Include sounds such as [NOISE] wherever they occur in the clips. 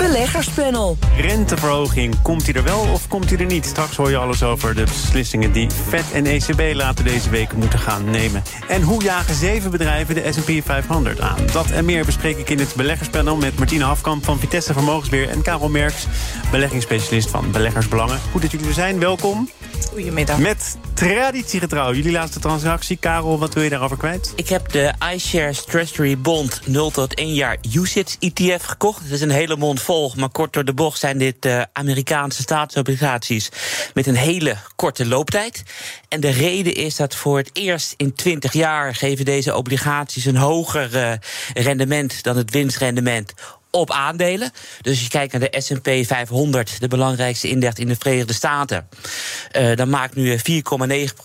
Beleggerspanel. Renteverhoging, komt die er wel of komt die er niet? Straks hoor je alles over de beslissingen die Fed en ECB later deze week moeten gaan nemen. En hoe jagen zeven bedrijven de S&P 500 aan? Dat en meer bespreek ik in het beleggerspanel met Martine Hafkamp van Vitesse Vermogensbeheer en Karel Merks, beleggingsspecialist van Beleggersbelangen. Goed dat jullie er zijn, welkom. Goedemiddag. Met traditiegetrouw, jullie laatste transactie. Karel, wat wil je daarover kwijt? Ik heb de iShares Treasury Bond 0 tot 1 jaar UCITS ETF gekocht. Het is een hele mond vol, maar kort door de bocht zijn dit uh, Amerikaanse staatsobligaties met een hele korte looptijd. En de reden is dat voor het eerst in 20 jaar geven deze obligaties een hoger uh, rendement dan het winstrendement op aandelen. Dus als je kijkt naar de S&P 500, de belangrijkste index in de Verenigde Staten... Uh, dan maakt nu 4,9%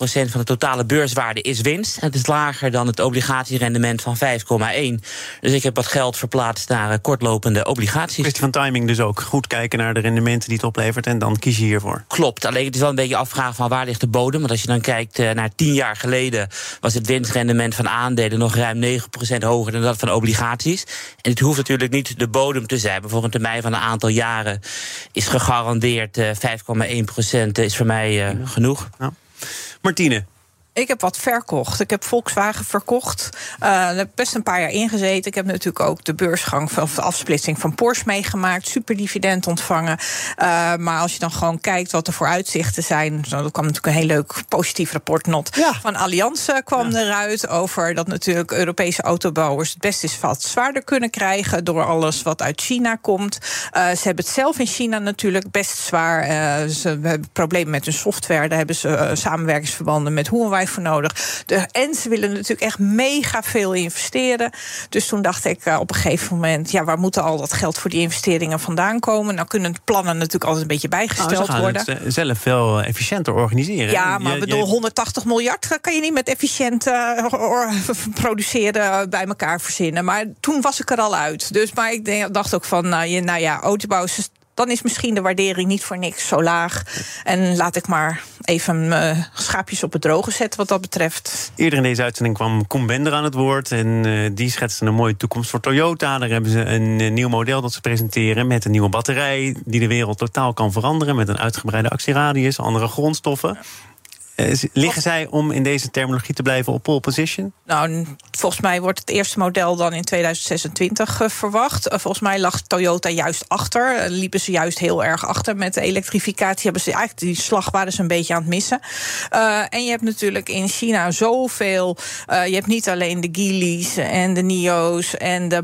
van de totale beurswaarde is winst. Het is lager dan het obligatierendement van 5,1. Dus ik heb wat geld verplaatst naar uh, kortlopende obligaties. Kwestie van timing dus ook. Goed kijken naar de rendementen die het oplevert en dan kies je hiervoor. Klopt, alleen het is wel een beetje afvragen van waar ligt de bodem. Want als je dan kijkt uh, naar 10 jaar geleden... was het winstrendement van aandelen nog ruim 9% hoger dan dat van obligaties. En het hoeft natuurlijk niet de bodem te zijn. Voor een termijn van een aantal jaren is gegarandeerd uh, 5,1 procent is voor mij uh, genoeg. Ja. Martine. Ik heb wat verkocht. Ik heb Volkswagen verkocht. Uh, heb best een paar jaar ingezeten. Ik heb natuurlijk ook de beursgang van, de afsplitsing van Porsche meegemaakt. Super dividend ontvangen. Uh, maar als je dan gewoon kijkt wat de vooruitzichten zijn. Zo, er kwam natuurlijk een heel leuk positief rapport ja. van Allianz kwam ja. eruit. Over dat natuurlijk Europese autobouwers het best eens wat zwaarder kunnen krijgen. Door alles wat uit China komt. Uh, ze hebben het zelf in China natuurlijk best zwaar. ze hebben problemen met hun software. Daar hebben ze samenwerkingsverbanden met Huawei voor nodig. De, en ze willen natuurlijk echt mega veel investeren. Dus toen dacht ik uh, op een gegeven moment... ja, waar moet al dat geld voor die investeringen vandaan komen? Nou kunnen plannen natuurlijk altijd een beetje bijgesteld nou, worden. Het zelf veel efficiënter organiseren. Ja, maar je, bedoel, 180 miljard kan je niet met efficiënt uh, [LAUGHS] produceren bij elkaar verzinnen. Maar toen was ik er al uit. Dus maar ik dacht ook van, nou, je, nou ja, autobouw dan is misschien de waardering niet voor niks zo laag. En laat ik maar even uh, schaapjes op het droge zetten wat dat betreft. Eerder in deze uitzending kwam Koen Bender aan het woord. En uh, die schetste een mooie toekomst voor Toyota. Daar hebben ze een uh, nieuw model dat ze presenteren met een nieuwe batterij... die de wereld totaal kan veranderen met een uitgebreide actieradius, andere grondstoffen. Liggen zij om in deze terminologie te blijven op pole position? Nou, volgens mij wordt het eerste model dan in 2026 uh, verwacht. Uh, volgens mij lag Toyota juist achter. liepen ze juist heel erg achter met de elektrificatie. Hebben ze eigenlijk die slag waren ze een beetje aan het missen. en je hebt natuurlijk in China zoveel. je hebt niet alleen de Geelys en de Nio's en de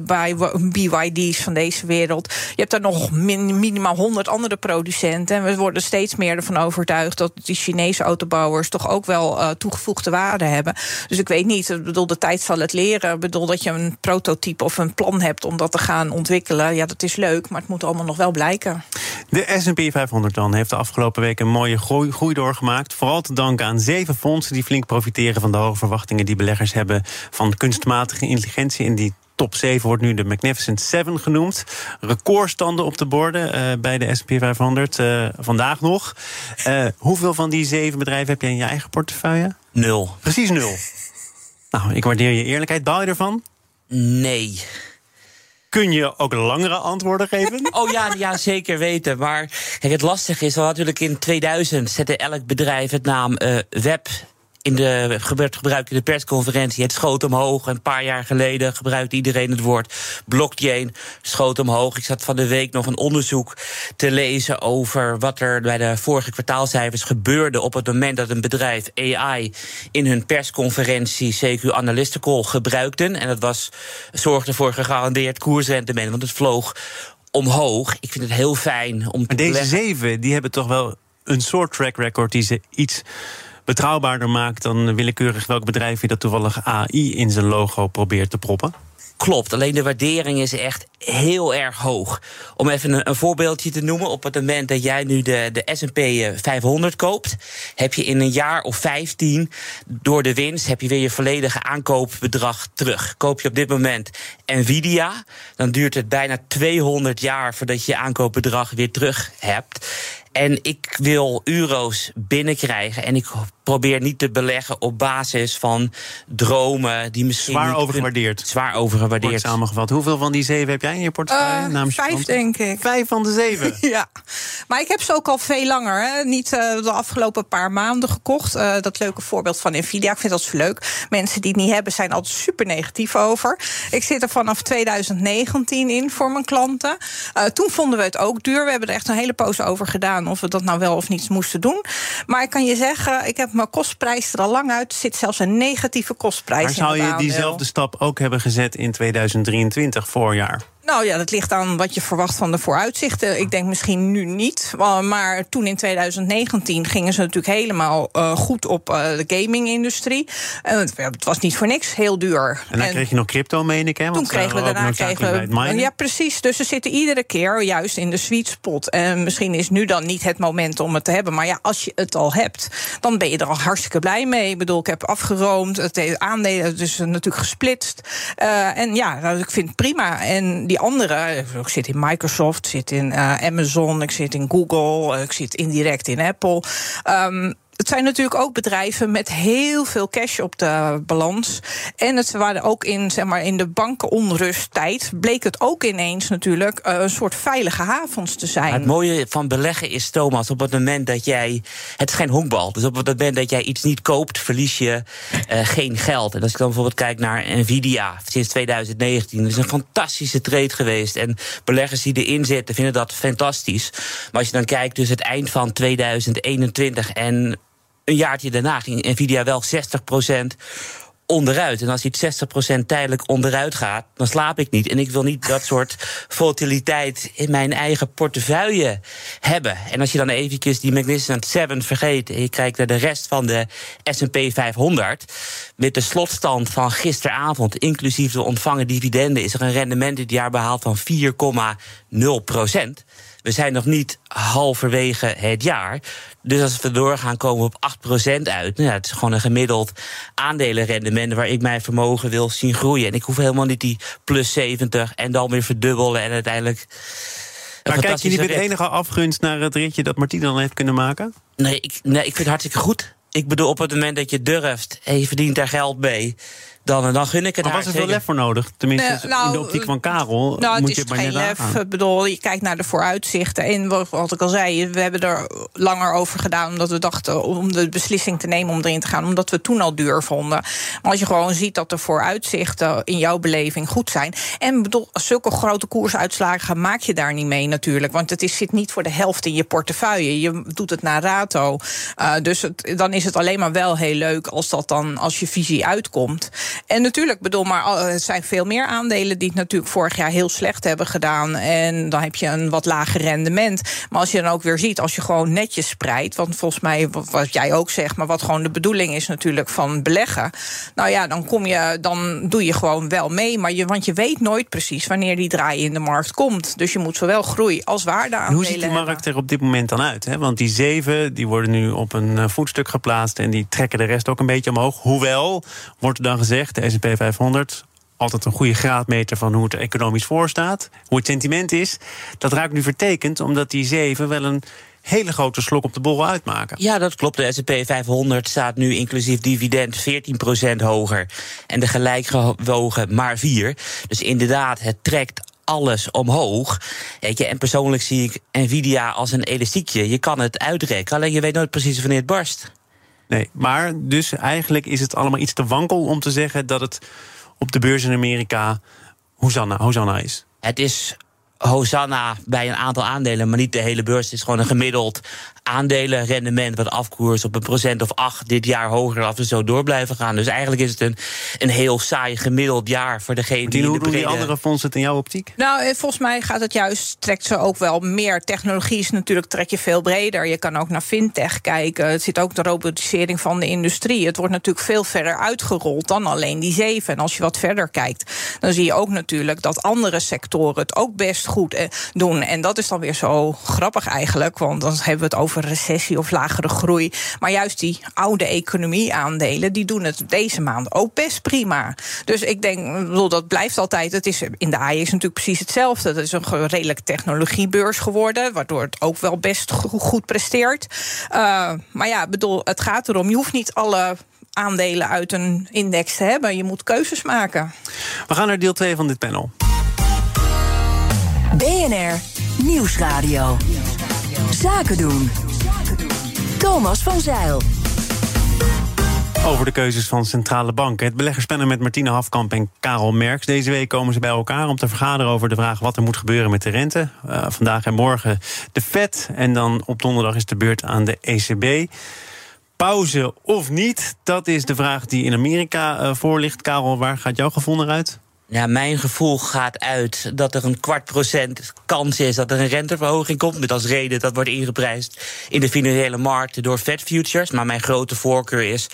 BYD's van deze wereld. Je hebt daar nog min, minimaal 100 andere producenten. En we worden steeds meer ervan overtuigd dat die Chinese autobouwers toch ook wel uh, toegevoegde waarde hebben. Dus ik weet niet, bedoel, de tijd zal het leren. Ik bedoel, dat je een prototype of een plan hebt om dat te gaan ontwikkelen. Ja, dat is leuk, maar het moet allemaal nog wel blijken. De S&P 500 dan heeft de afgelopen week een mooie groei, doorgemaakt. Vooral te danken aan zeven fondsen die flink profiteren van de hoge verwachtingen die beleggers hebben van kunstmatige intelligentie in die top 7 wordt nu de Magnificent 7 genoemd. Recordstanden op de borden uh, bij de S&P 500 uh, vandaag nog. Uh, hoeveel van die zeven bedrijven heb je in je eigen portefeuille? Nul. Precies nul. nou, ik waardeer je eerlijkheid. Baal je ervan? Nee. Kun je ook langere antwoorden geven? [LAUGHS] Oh ja, ja zeker weten. Maar kijk, het lastige is wel natuurlijk in 2000 zette elk bedrijf het naam web in de gebruik in de persconferentie. Het schoot omhoog. Een paar jaar geleden gebruikte iedereen het woord blockchain. Schoot omhoog. Ik zat van de week nog een onderzoek te lezen over wat er bij de vorige kwartaalcijfers gebeurde. op het moment dat een bedrijf AI in hun persconferentie CQ Analytical gebruikten. En dat was, zorgde voor gegarandeerd koersrendement, want het vloog omhoog. Ik vind het heel fijn om maar te deze beleggen. zeven die hebben toch wel een soort track record die ze iets betrouwbaarder maakt dan willekeurig welk bedrijf je dat toevallig AI in zijn logo probeert te proppen? klopt. Alleen de waardering is echt heel erg hoog. Om even een, een, voorbeeldje te noemen. Op het moment dat jij nu de, de SP 500 koopt, heb je in een jaar of 15 door de winst heb je weer je volledige aankoopbedrag terug. Koop je op dit moment Nvidia, dan duurt het bijna 200 jaar voordat je je aankoopbedrag weer terug hebt. En ik wil euro's binnenkrijgen. En ik probeer niet te beleggen op basis van dromen die misschien. Zwaar overgewaardeerd. Zwaar overgewaardeerd. Samengevat. Hoeveel van die zeven heb jij in je portefeuille? Uh, vijf, denk ik. Vijf van de zeven. [LAUGHS] ja. Maar ik heb ze ook al veel langer. Hè. Niet uh, de afgelopen paar maanden gekocht. Uh, dat leuke voorbeeld van Nvidia. Ik vind dat zo leuk. Mensen die het niet hebben zijn altijd super negatief over. Ik zit er vanaf 2019 in voor mijn klanten. toen vonden we het ook duur. We hebben er echt een hele poos over gedaan of we dat nou wel of niet moesten doen. Maar ik kan je zeggen, ik heb mijn kostprijs er al lang uit. Er zit zelfs een negatieve kostprijs maar zou je diezelfde stap ook hebben gezet in 2023, voorjaar? Nou ja, dat ligt aan wat je verwacht van de vooruitzichten. Ik denk misschien nu niet. Maar toen in 2019 gingen ze natuurlijk helemaal uh, goed op uh, de gaming-industrie. Uh, het was niet voor niks heel duur. En dan en kreeg je nog crypto, meen ik, hè? Want toen kregen we daarna kregen we, Ja, precies. Dus ze zitten iedere keer juist in de sweet spot. En misschien is nu dan niet het moment om het te hebben. Maar ja, als je het al hebt, dan ben je er al hartstikke blij mee. Ik bedoel, ik heb afgeroomd. Het aandelen dus natuurlijk gesplitst. en ja, nou, ik vind het prima. En die andere, ik zit in Microsoft, zit in uh, Amazon, ik zit in Google, ik zit indirect in Apple. Um, het zijn natuurlijk ook bedrijven met heel veel cash op de balans. En het waren ook in, zeg maar, in de bankenonrusttijd bleek het ook ineens natuurlijk eh, een soort veilige havens te zijn. het mooie van beleggen is, Thomas, op het moment dat jij. Het is geen honkbal. Dus op het moment dat jij iets niet koopt, verlies je uh, geen geld. En als ik dan bijvoorbeeld kijk naar Nvidia sinds 2019, dat is een fantastische trade geweest. En beleggers die erin zitten vinden dat fantastisch. Maar als je dan kijkt, dus het eind van 2021 en een jaartje daarna ging Nvidia wel 60% onderuit. En als hij 60% tijdelijk onderuit gaat, dan slaap ik niet. En ik wil niet dat soort volatiliteit in mijn eigen portefeuille hebben. En als je dan eventjes die Magnificent 7 vergeet... en je kijkt naar de rest van de S&P 500... met de slotstand van gisteravond, inclusief de ontvangen dividenden... is er een rendement dit jaar behaald van 4,0 procent. We zijn nog niet halverwege het jaar. Dus als we doorgaan, komen we op 8% uit. Nou ja, het is gewoon een gemiddeld aandelenrendement waar ik mijn vermogen wil zien groeien. En ik hoef helemaal niet die plus 70 en dan weer verdubbelen en uiteindelijk. Maar kijk je niet met enige afgunst naar het ritje dat Martien dan heeft kunnen maken? Nee ik, nee, ik vind het hartstikke goed. Ik bedoel, op het moment dat je durft en je verdient daar geld mee dan, dan gun ik het maar was er veel lef voor nodig? Tenminste, in de nou, optiek van Karel nou, moet het je is geen lef. Ik bedoel, je kijkt naar de vooruitzichten. En wat ik al zei, we hebben er langer over gedaan... omdat we dachten om de beslissing te nemen om erin te gaan... omdat we toen al duur vonden. Maar als je gewoon ziet dat de vooruitzichten in jouw beleving goed zijn... en bedoel, zulke grote koersuitslagen maak je daar niet mee natuurlijk. Want het is, zit niet voor de helft in je portefeuille. Je doet het naar rato. Uh, dus het, dan is het alleen maar wel heel leuk als dat dan als je visie uitkomt. En natuurlijk, bedoel, maar er zijn veel meer aandelen die het natuurlijk vorig jaar heel slecht hebben gedaan. En dan heb je een wat lager rendement. Maar als je dan ook weer ziet, als je gewoon netjes spreidt, want volgens mij, wat jij ook zegt, maar wat gewoon de bedoeling is natuurlijk van beleggen. Nou ja, dan kom je, dan doe je gewoon wel mee. Maar je, want je weet nooit precies wanneer die draai in de markt komt. Dus je moet zowel groei als waarde aandelen. Hoe ziet die markt er op dit moment dan uit? Hè? Want die zeven die worden nu op een eh, voetstuk geplaatst en die trekken de rest ook een beetje omhoog. Hoewel, wordt er dan gezegd de S&P 500 altijd een goede graadmeter van hoe het economisch voor staat. Hoe het sentiment is. Dat raakt nu vertekend, omdat die zeven wel een hele grote slok op de borrel uitmaken. Ja, dat klopt. De S&P 500 staat nu inclusief dividend 14% hoger. En de gelijkgewogen maar 4. Dus inderdaad, het trekt alles omhoog. En persoonlijk zie ik Nvidia als een elastiekje. Je kan het uitrekken, alleen je weet nooit precies wanneer het barst. Nee, maar dus eigenlijk is het allemaal iets te wankel om te zeggen dat het op de beurs in Amerika Hosanna, Hosanna is. Het is Hosanna bij een aantal aandelen, maar niet de hele beurs. Het is gewoon een gemiddeld aandelenrendement wat afkoers op een procent of acht dit jaar hoger als we zo door blijven gaan. Dus eigenlijk is het een, een heel saai gemiddeld jaar voor degene die. Hoe in de doen brede... die andere fondsen het in jouw optiek? Nou, eh, volgens mij gaat het juist, trekt ze ook wel meer. Technologie is natuurlijk, trek je veel breder. Je kan ook naar fintech kijken. Het zit ook de robotisering van de industrie. Het wordt natuurlijk veel verder uitgerold dan alleen die zeven. En als je wat verder kijkt, dan zie je ook natuurlijk dat andere sectoren het ook best goed eh, doen. En dat is dan weer zo grappig eigenlijk, want dan hebben we het over recessie of lagere groei. Maar juist die oude economie-aandelen, die doen het deze maand ook best prima. Dus ik denk, ik bedoel, dat blijft altijd. Het is, in de AI is natuurlijk precies hetzelfde. Het is een redelijk technologiebeurs geworden, waardoor het ook wel best go- goed presteert. Uh, maar ja, ik bedoel, het gaat erom, je hoeft niet alle aandelen uit een index te hebben. Je moet keuzes maken. We gaan naar deel 2 van dit panel. BNR Nieuwsradio. Zaken doen. Thomas van Zeil. Over de keuzes van centrale banken. Het beleggerspanel met Martine Hafkamp en Karel Merks. Deze week komen ze bij elkaar om te vergaderen over de vraag wat er moet gebeuren met de rente. Uh, vandaag en morgen de Fed. En dan op donderdag is de beurt aan de ECB. Pauze of niet? Dat is de vraag die in Amerika uh, voor ligt. Karel, waar gaat jouw gevoel naar uit? Ja, mijn gevoel gaat uit dat er een kwart procent kans is dat er een renteverhoging komt. Met als reden dat wordt ingeprijsd in de financiële markten door Fed futures. Maar mijn grote voorkeur is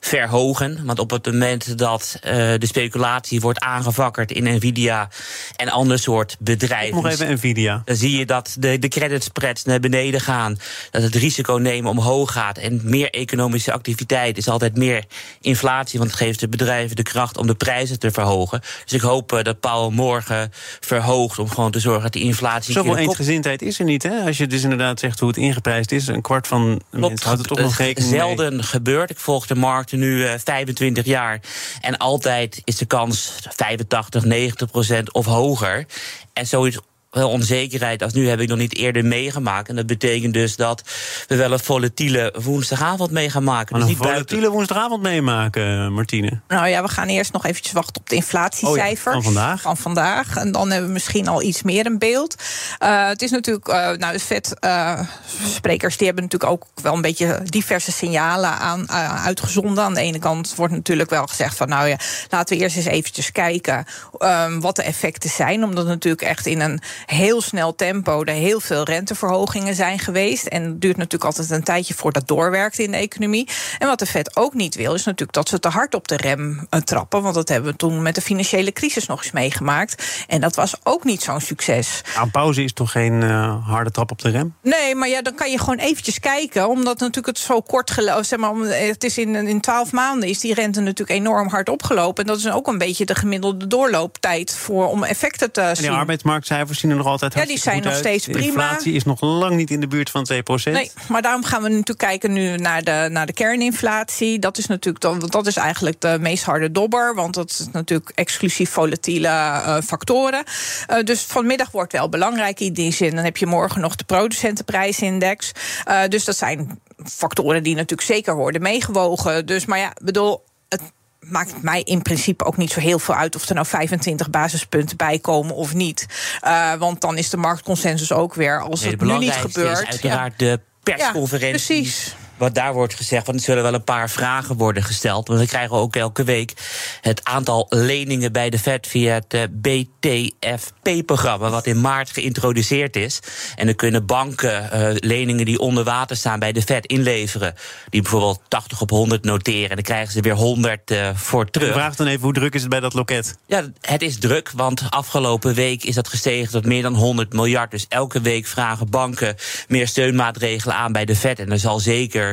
verhogen. Want op het moment dat uh, de speculatie wordt aangevakkerd in Nvidia en ander soort bedrijven. Nog even Nvidia. Dan zie je dat de, de credit spreads naar beneden gaan. Dat het risico nemen omhoog gaat. En meer economische activiteit is altijd meer inflatie. Want het geeft de bedrijven de kracht om de prijzen te verhogen. Dus ik hoop dat Paul morgen verhoogt om gewoon te zorgen dat die inflatie. Zoveel eensgezindheid is er niet, hè? Als je dus inderdaad zegt hoe het ingeprijsd is, een kwart van mensen houdt het toch nog rekening mee. Zelden gebeurd. Ik volg de markten nu uh, 25 jaar en altijd is de kans 85, 90 procent of hoger. En zoiets veel onzekerheid als nu heb ik nog niet eerder meegemaakt. En dat betekent dus dat we wel een volatiele woensdagavond mee gaan maken. Maar dus een volatiele buiten... woensdagavond meemaken, Martine? Nou ja, we gaan eerst nog eventjes wachten op de inflatiecijfer. Oh ja, van vandaag? Van vandaag. En dan hebben we misschien al iets meer een beeld. Uh, het is natuurlijk, uh, nou de vet-sprekers uh, die hebben natuurlijk ook wel een beetje diverse signalen aan, uh, uitgezonden. Aan de ene kant wordt natuurlijk wel gezegd van nou ja, laten we eerst eens eventjes kijken um, wat de effecten zijn. Omdat natuurlijk echt in een heel snel tempo er heel veel renteverhogingen zijn geweest. En het duurt natuurlijk altijd een tijdje voordat dat doorwerkt in de economie. En wat de Fed ook niet wil, is natuurlijk dat ze te hard op de rem uh, trappen. Want dat hebben we toen met de financiële crisis nog eens meegemaakt. En dat was ook niet zo'n succes. Een pauze is toch geen uh, harde trap op de rem? Nee, maar ja, dan kan je gewoon eventjes kijken. Omdat natuurlijk het zo kort gelopen zeg maar, Het is in, in 12 maanden is die rente natuurlijk enorm hard opgelopen. En dat is ook een beetje de gemiddelde doorlooptijd voor om effecten te en zien. die arbeidsmarktcijfers zien er nog altijd Ja, die zijn nog uit. steeds de prima. inflatie is nog lang niet in de buurt van 2% Nee, maar daarom gaan we natuurlijk kijken nu naar de, naar de kerninflatie. Dat is natuurlijk dan, dat is eigenlijk de meest harde dobber. Want dat is natuurlijk exclusief volatiele uh, factoren. Uh, dus vanmiddag wordt wel belangrijk in die zin. Dan heb je morgen nog de producentenprijsindex. Uh, dus dat zijn factoren die natuurlijk zeker worden meegewogen. Dus, maar ja, bedoel. Het, maakt mij in principe ook niet zo heel veel uit of er nou 25 basispunten bij komen of niet. Uh, want dan is de marktconsensus ook weer als nee, het nu niet gebeurt. Is uiteraard ja. de persconferentie. Ja, precies wat daar wordt gezegd. Want er zullen wel een paar vragen worden gesteld. Want we krijgen ook elke week het aantal leningen bij de Fed via het uh, BTFP-programma, wat in maart geïntroduceerd is. En dan kunnen banken uh, leningen die onder water staan bij de Fed inleveren. Die bijvoorbeeld 80 op 100 noteren. En dan krijgen ze weer 100 uh, voor terug. Vraag dan even hoe druk is het bij dat loket? Ja, het is druk. Want afgelopen week is dat gestegen tot meer dan 100 miljard. Dus elke week vragen banken meer steunmaatregelen aan bij de Fed. En er zal zeker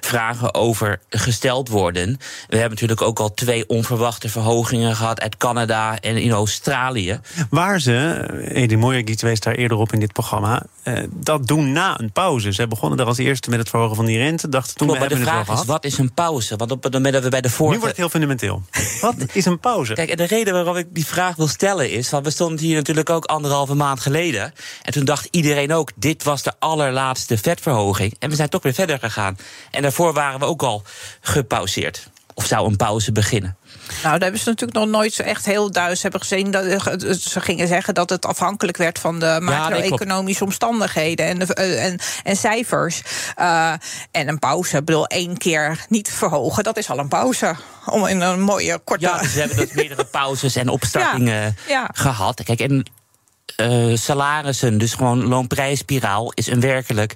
vragen over gesteld worden. We hebben natuurlijk ook al twee onverwachte verhogingen gehad uit Canada en in Australië. Waar ze, Edi Moyagit wees daar eerder op in dit programma, eh, dat doen na een pauze. Ze begonnen daar als eerste met het verhogen van die rente. Dachten toen Klopt, we maar de vraag is, wat is een pauze? Want op het moment dat we bij de vorige... Nu wordt het heel fundamenteel. wat [LAUGHS] is een pauze? Kijk, en de reden waarom ik die vraag wil stellen is... want we stonden hier natuurlijk ook anderhalve maand geleden... en toen dacht iedereen ook, dit was de allerlaatste vetverhoging. En we zijn toch weer verder gegaan. En daarvoor waren we ook al gepauzeerd. Of zou een pauze beginnen? Nou, daar hebben ze natuurlijk nog nooit zo echt heel duidelijk hebben gezien. Dat, ze gingen zeggen dat het afhankelijk werd van de macro-economische omstandigheden en, de, eh, en, en cijfers. Uh, en een pauze, ik bedoel, één keer niet verhogen, dat is al een pauze. Om in een mooie korte. Ja, dus we hebben dus meerdere [LAUGHS] pauzes en opstartingen gehad. Kijk, en uh, salarissen, dus gewoon loonprijsspiraal, is een werkelijk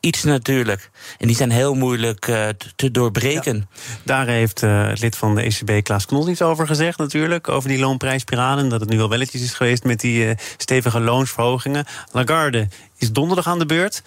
iets natuurlijk. En die zijn heel moeilijk uh, te doorbreken. Daar heeft uh, het lid van de ECB, Klaas Knot, iets over gezegd natuurlijk. Over die loonprijsspiralen. Dat het nu wel welletjes is geweest met die uh, stevige loonsverhogingen. Lagarde is donderdag aan de beurt.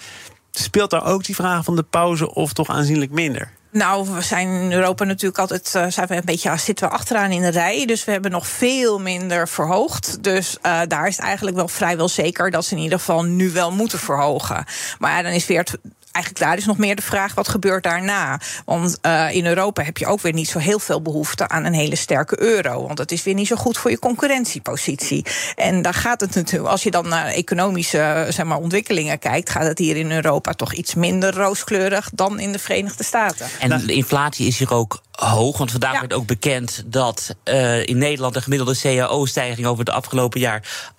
Speelt daar ook die vraag van de pauze of toch aanzienlijk minder? Nou, we zijn in Europa natuurlijk altijd uh, zijn we een beetje, zitten we achteraan in de rij. Dus we hebben nog veel minder verhoogd. Dus uh, daar is het eigenlijk wel vrijwel zeker dat ze in ieder geval nu wel moeten verhogen. Maar ja, dan is weer het eigenlijk daar is nog meer de vraag: wat gebeurt daarna? Want uh, in Europa heb je ook weer niet zo heel veel behoefte aan een hele sterke euro. Want dat is weer niet zo goed voor je concurrentiepositie. En daar gaat het natuurlijk, als je dan naar economische zeg maar, ontwikkelingen kijkt, gaat het hier in Europa toch iets minder rooskleurig dan in de Verenigde Staten. En de inflatie is hier ook hoog. Want vandaag werd ook bekend dat uh, in Nederland de gemiddelde CAO-stijging over het afgelopen jaar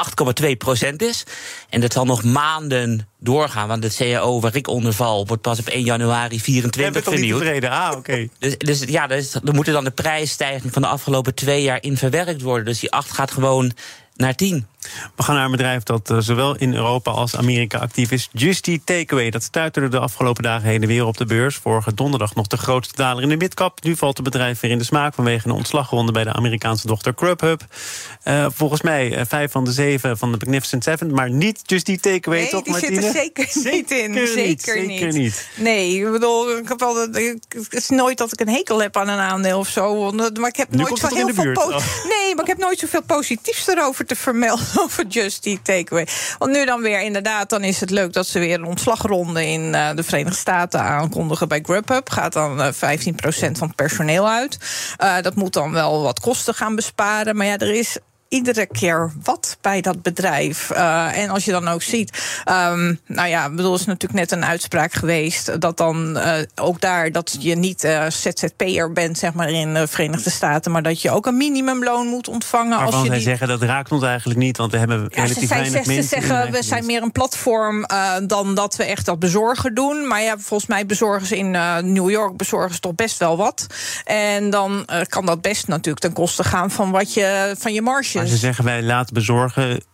8,2 procent is. En dat zal nog maanden doorgaan. Want de CAO waar ik onder val wordt pas op 1 januari 24 vernieuwd. tevreden? Ah, oké. [LAUGHS] Dus, dus, ja, dus, er moeten dan de prijsstijging van de afgelopen twee jaar in verwerkt worden. Dus die 8 gaat gewoon naar 10. We gaan naar een bedrijf dat uh, zowel in Europa als Amerika actief is. Justy Takeaway. Dat stuiterde de afgelopen dagen heen en weer op de beurs. Vorige donderdag nog de grootste daler in de midcap. Nu valt het bedrijf weer in de smaak vanwege een ontslagronde bij de Amerikaanse dochter Grubhub. Uh, volgens mij uh, vijf van de zeven van de Magnificent Seven. Maar niet Justy Takeaway, nee, toch, die Martine? zit er zeker, niet in. Zeker, niet, zeker niet. Nee, ik bedoel, ik heb het is nooit dat ik een hekel heb aan een aandeel of zo. Maar ik heb nu nooit zo heel veel. Oh. Nee, maar ik heb nooit zoveel positiefs erover te vermelden [LAUGHS] over Justy takeaway. Want nu dan weer, inderdaad, dan is het leuk dat ze weer een ontslagronde in uh, de Verenigde Staten aankondigen bij Grubhub. Gaat dan uh, 15% van het personeel uit. Uh, dat moet dan wel wat kosten gaan besparen. Maar ja, er is iedere keer wat bij dat bedrijf. Uh, en als je dan ook ziet, um, nou ja, bedoel, is natuurlijk net een uitspraak geweest dat dan uh, ook daar dat je niet uh, ZZP'er bent, zeg maar in de Verenigde Staten, maar dat je ook een minimumloon moet ontvangen. Waarvan als je zij die... zeggen dat raakt ons eigenlijk niet, want we hebben Ja, relatief ze, weinig ze, ze mensen. in zeggen, we zijn meer een platform dan dat we echt dat bezorgen doen. Maar ja, volgens mij bezorgen ze in New York bezorgen ze toch best wel wat. En dan kan dat best natuurlijk ten koste gaan van wat je van je marges. Maar ze zeggen wij laten bezorgen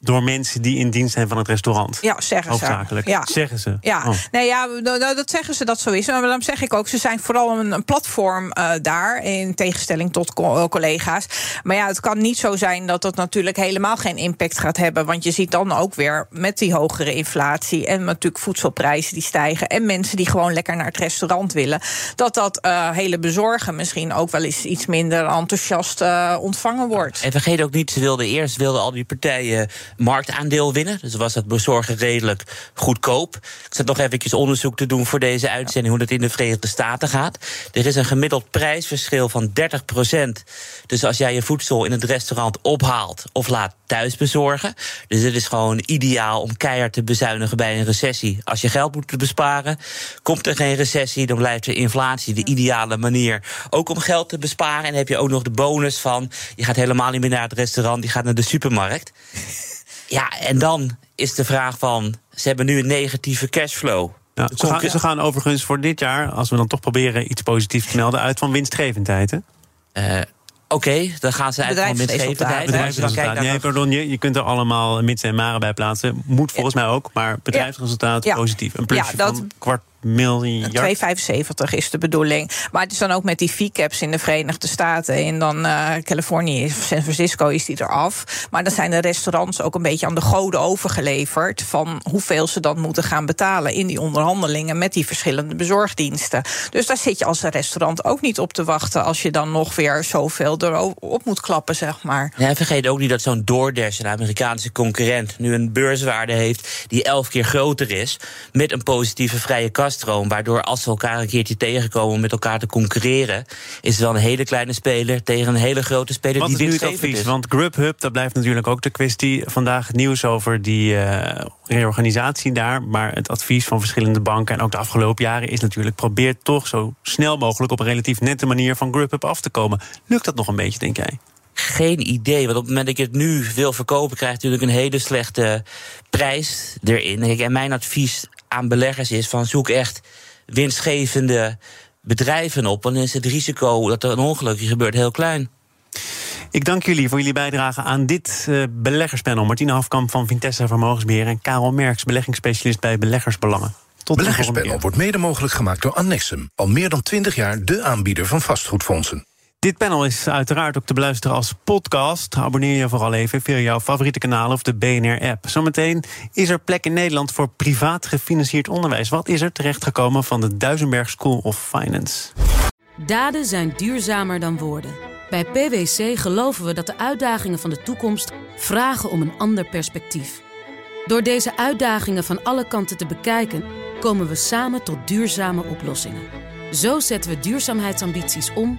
door mensen die in dienst zijn van het restaurant. Ja, zeggen ze. Hoofdzakelijk. Ja. Zeggen ze. Ja, Oh. nee, ja, nou, dat zeggen ze dat zo is. Maar dan zeg ik ook, ze zijn vooral een, een platform uh, daar, in tegenstelling tot co collega's. Maar ja, het kan niet zo zijn dat dat natuurlijk helemaal geen impact gaat hebben. Want je ziet dan ook weer met die hogere inflatie en natuurlijk voedselprijzen die stijgen en mensen die gewoon lekker naar het restaurant willen, dat dat uh, hele bezorgen misschien ook wel eens iets minder enthousiast uh, ontvangen wordt. En vergeet ook niet, ze wilden eerst wilden al die partijen marktaandeel winnen. Dus was dat bezorgen redelijk goedkoop. Ik zat nog eventjes onderzoek te doen voor deze uitzending hoe dat in de Verenigde Staten gaat. Er is een gemiddeld prijsverschil van 30% Dus als jij je voedsel in het restaurant ophaalt of laat thuis bezorgen. Dus het is gewoon ideaal om keihard te bezuinigen bij een recessie. Als je geld moet besparen, komt er geen recessie, dan blijft de inflatie de ideale manier. Ook om geld te besparen. En heb je ook nog de bonus van je gaat helemaal niet meer naar het restaurant, je gaat naar de supermarkt. Ja, en dan is de vraag van, ze hebben nu een negatieve cashflow. Ja, ze, gaan, ze, gaan, overigens voor dit jaar, als we dan toch proberen iets positiefs te melden, uit van winstgevendheid. Hè? Uh, Oké, okay, dan gaan ze uit van winstgevendheid. Bedrijfsresultaat. Nee, pardon, je, je kunt er allemaal mits en maren bij plaatsen. Moet volgens ja. mij ook, maar bedrijfsresultaat ja. positief. Een plusje ja, dat, van kwart miljard. 2,75 is de bedoeling. Maar het is dan ook met die fee-caps in de Verenigde Staten. En dan uh, Californië, San Francisco is die eraf. Maar dan zijn de restaurants ook een beetje aan de goden overgeleverd... van hoeveel ze dan moeten gaan betalen in die onderhandelingen... met die verschillende bezorgdiensten. Dus daar zit je als restaurant ook niet op te wachten... als je dan nog weer zoveel erop moet klappen, zeg maar. Ja, vergeet ook niet dat zo'n DoorDash, een Amerikaanse concurrent... nu een beurswaarde heeft die elf keer groter is... met een positieve vrije kas Waardoor als ze elkaar een keertje tegenkomen om met elkaar te concurreren, is het wel een hele kleine speler tegen een hele grote speler Wat die is nu het advies? is. Want Grubhub, dat blijft natuurlijk ook de kwestie. Vandaag het nieuws over die eh, reorganisatie daar. Maar het advies van verschillende banken en ook de afgelopen jaren is natuurlijk: probeer toch zo snel mogelijk op een relatief nette manier van Grubhub af te komen. Lukt dat nog een beetje, denk jij? Geen idee. Want op het moment dat ik het nu wil verkopen, krijg ik natuurlijk een hele slechte prijs erin. En mijn advies aan beleggers is: van zoek echt winstgevende bedrijven op. Want dan is het risico dat er een ongelukje gebeurt heel klein. Ik dank jullie voor jullie bijdrage aan dit eh, beleggerspanel. Martina Hafkamp van Vintessa Vermogensbeheer en Karel Merks, beleggingsspecialist bij Beleggersbelangen. Tot de volgende Beleggerspanel wordt mede mogelijk gemaakt door Annexum. Al meer dan 20 jaar de aanbieder van vastgoedfondsen. Dit panel is uiteraard ook te beluisteren als podcast. Abonneer je vooral even via jouw favoriete kanaal of de BNR-app. Zometeen is er plek in Nederland voor privaat gefinancierd onderwijs. Wat is er terechtgekomen van de Duisenberg School of Finance? Daden zijn duurzamer dan woorden. Bij PwC geloven we dat de uitdagingen van de toekomst vragen om een ander perspectief. Door deze uitdagingen van alle kanten te bekijken, komen we samen tot duurzame oplossingen. Zo zetten we duurzaamheidsambities om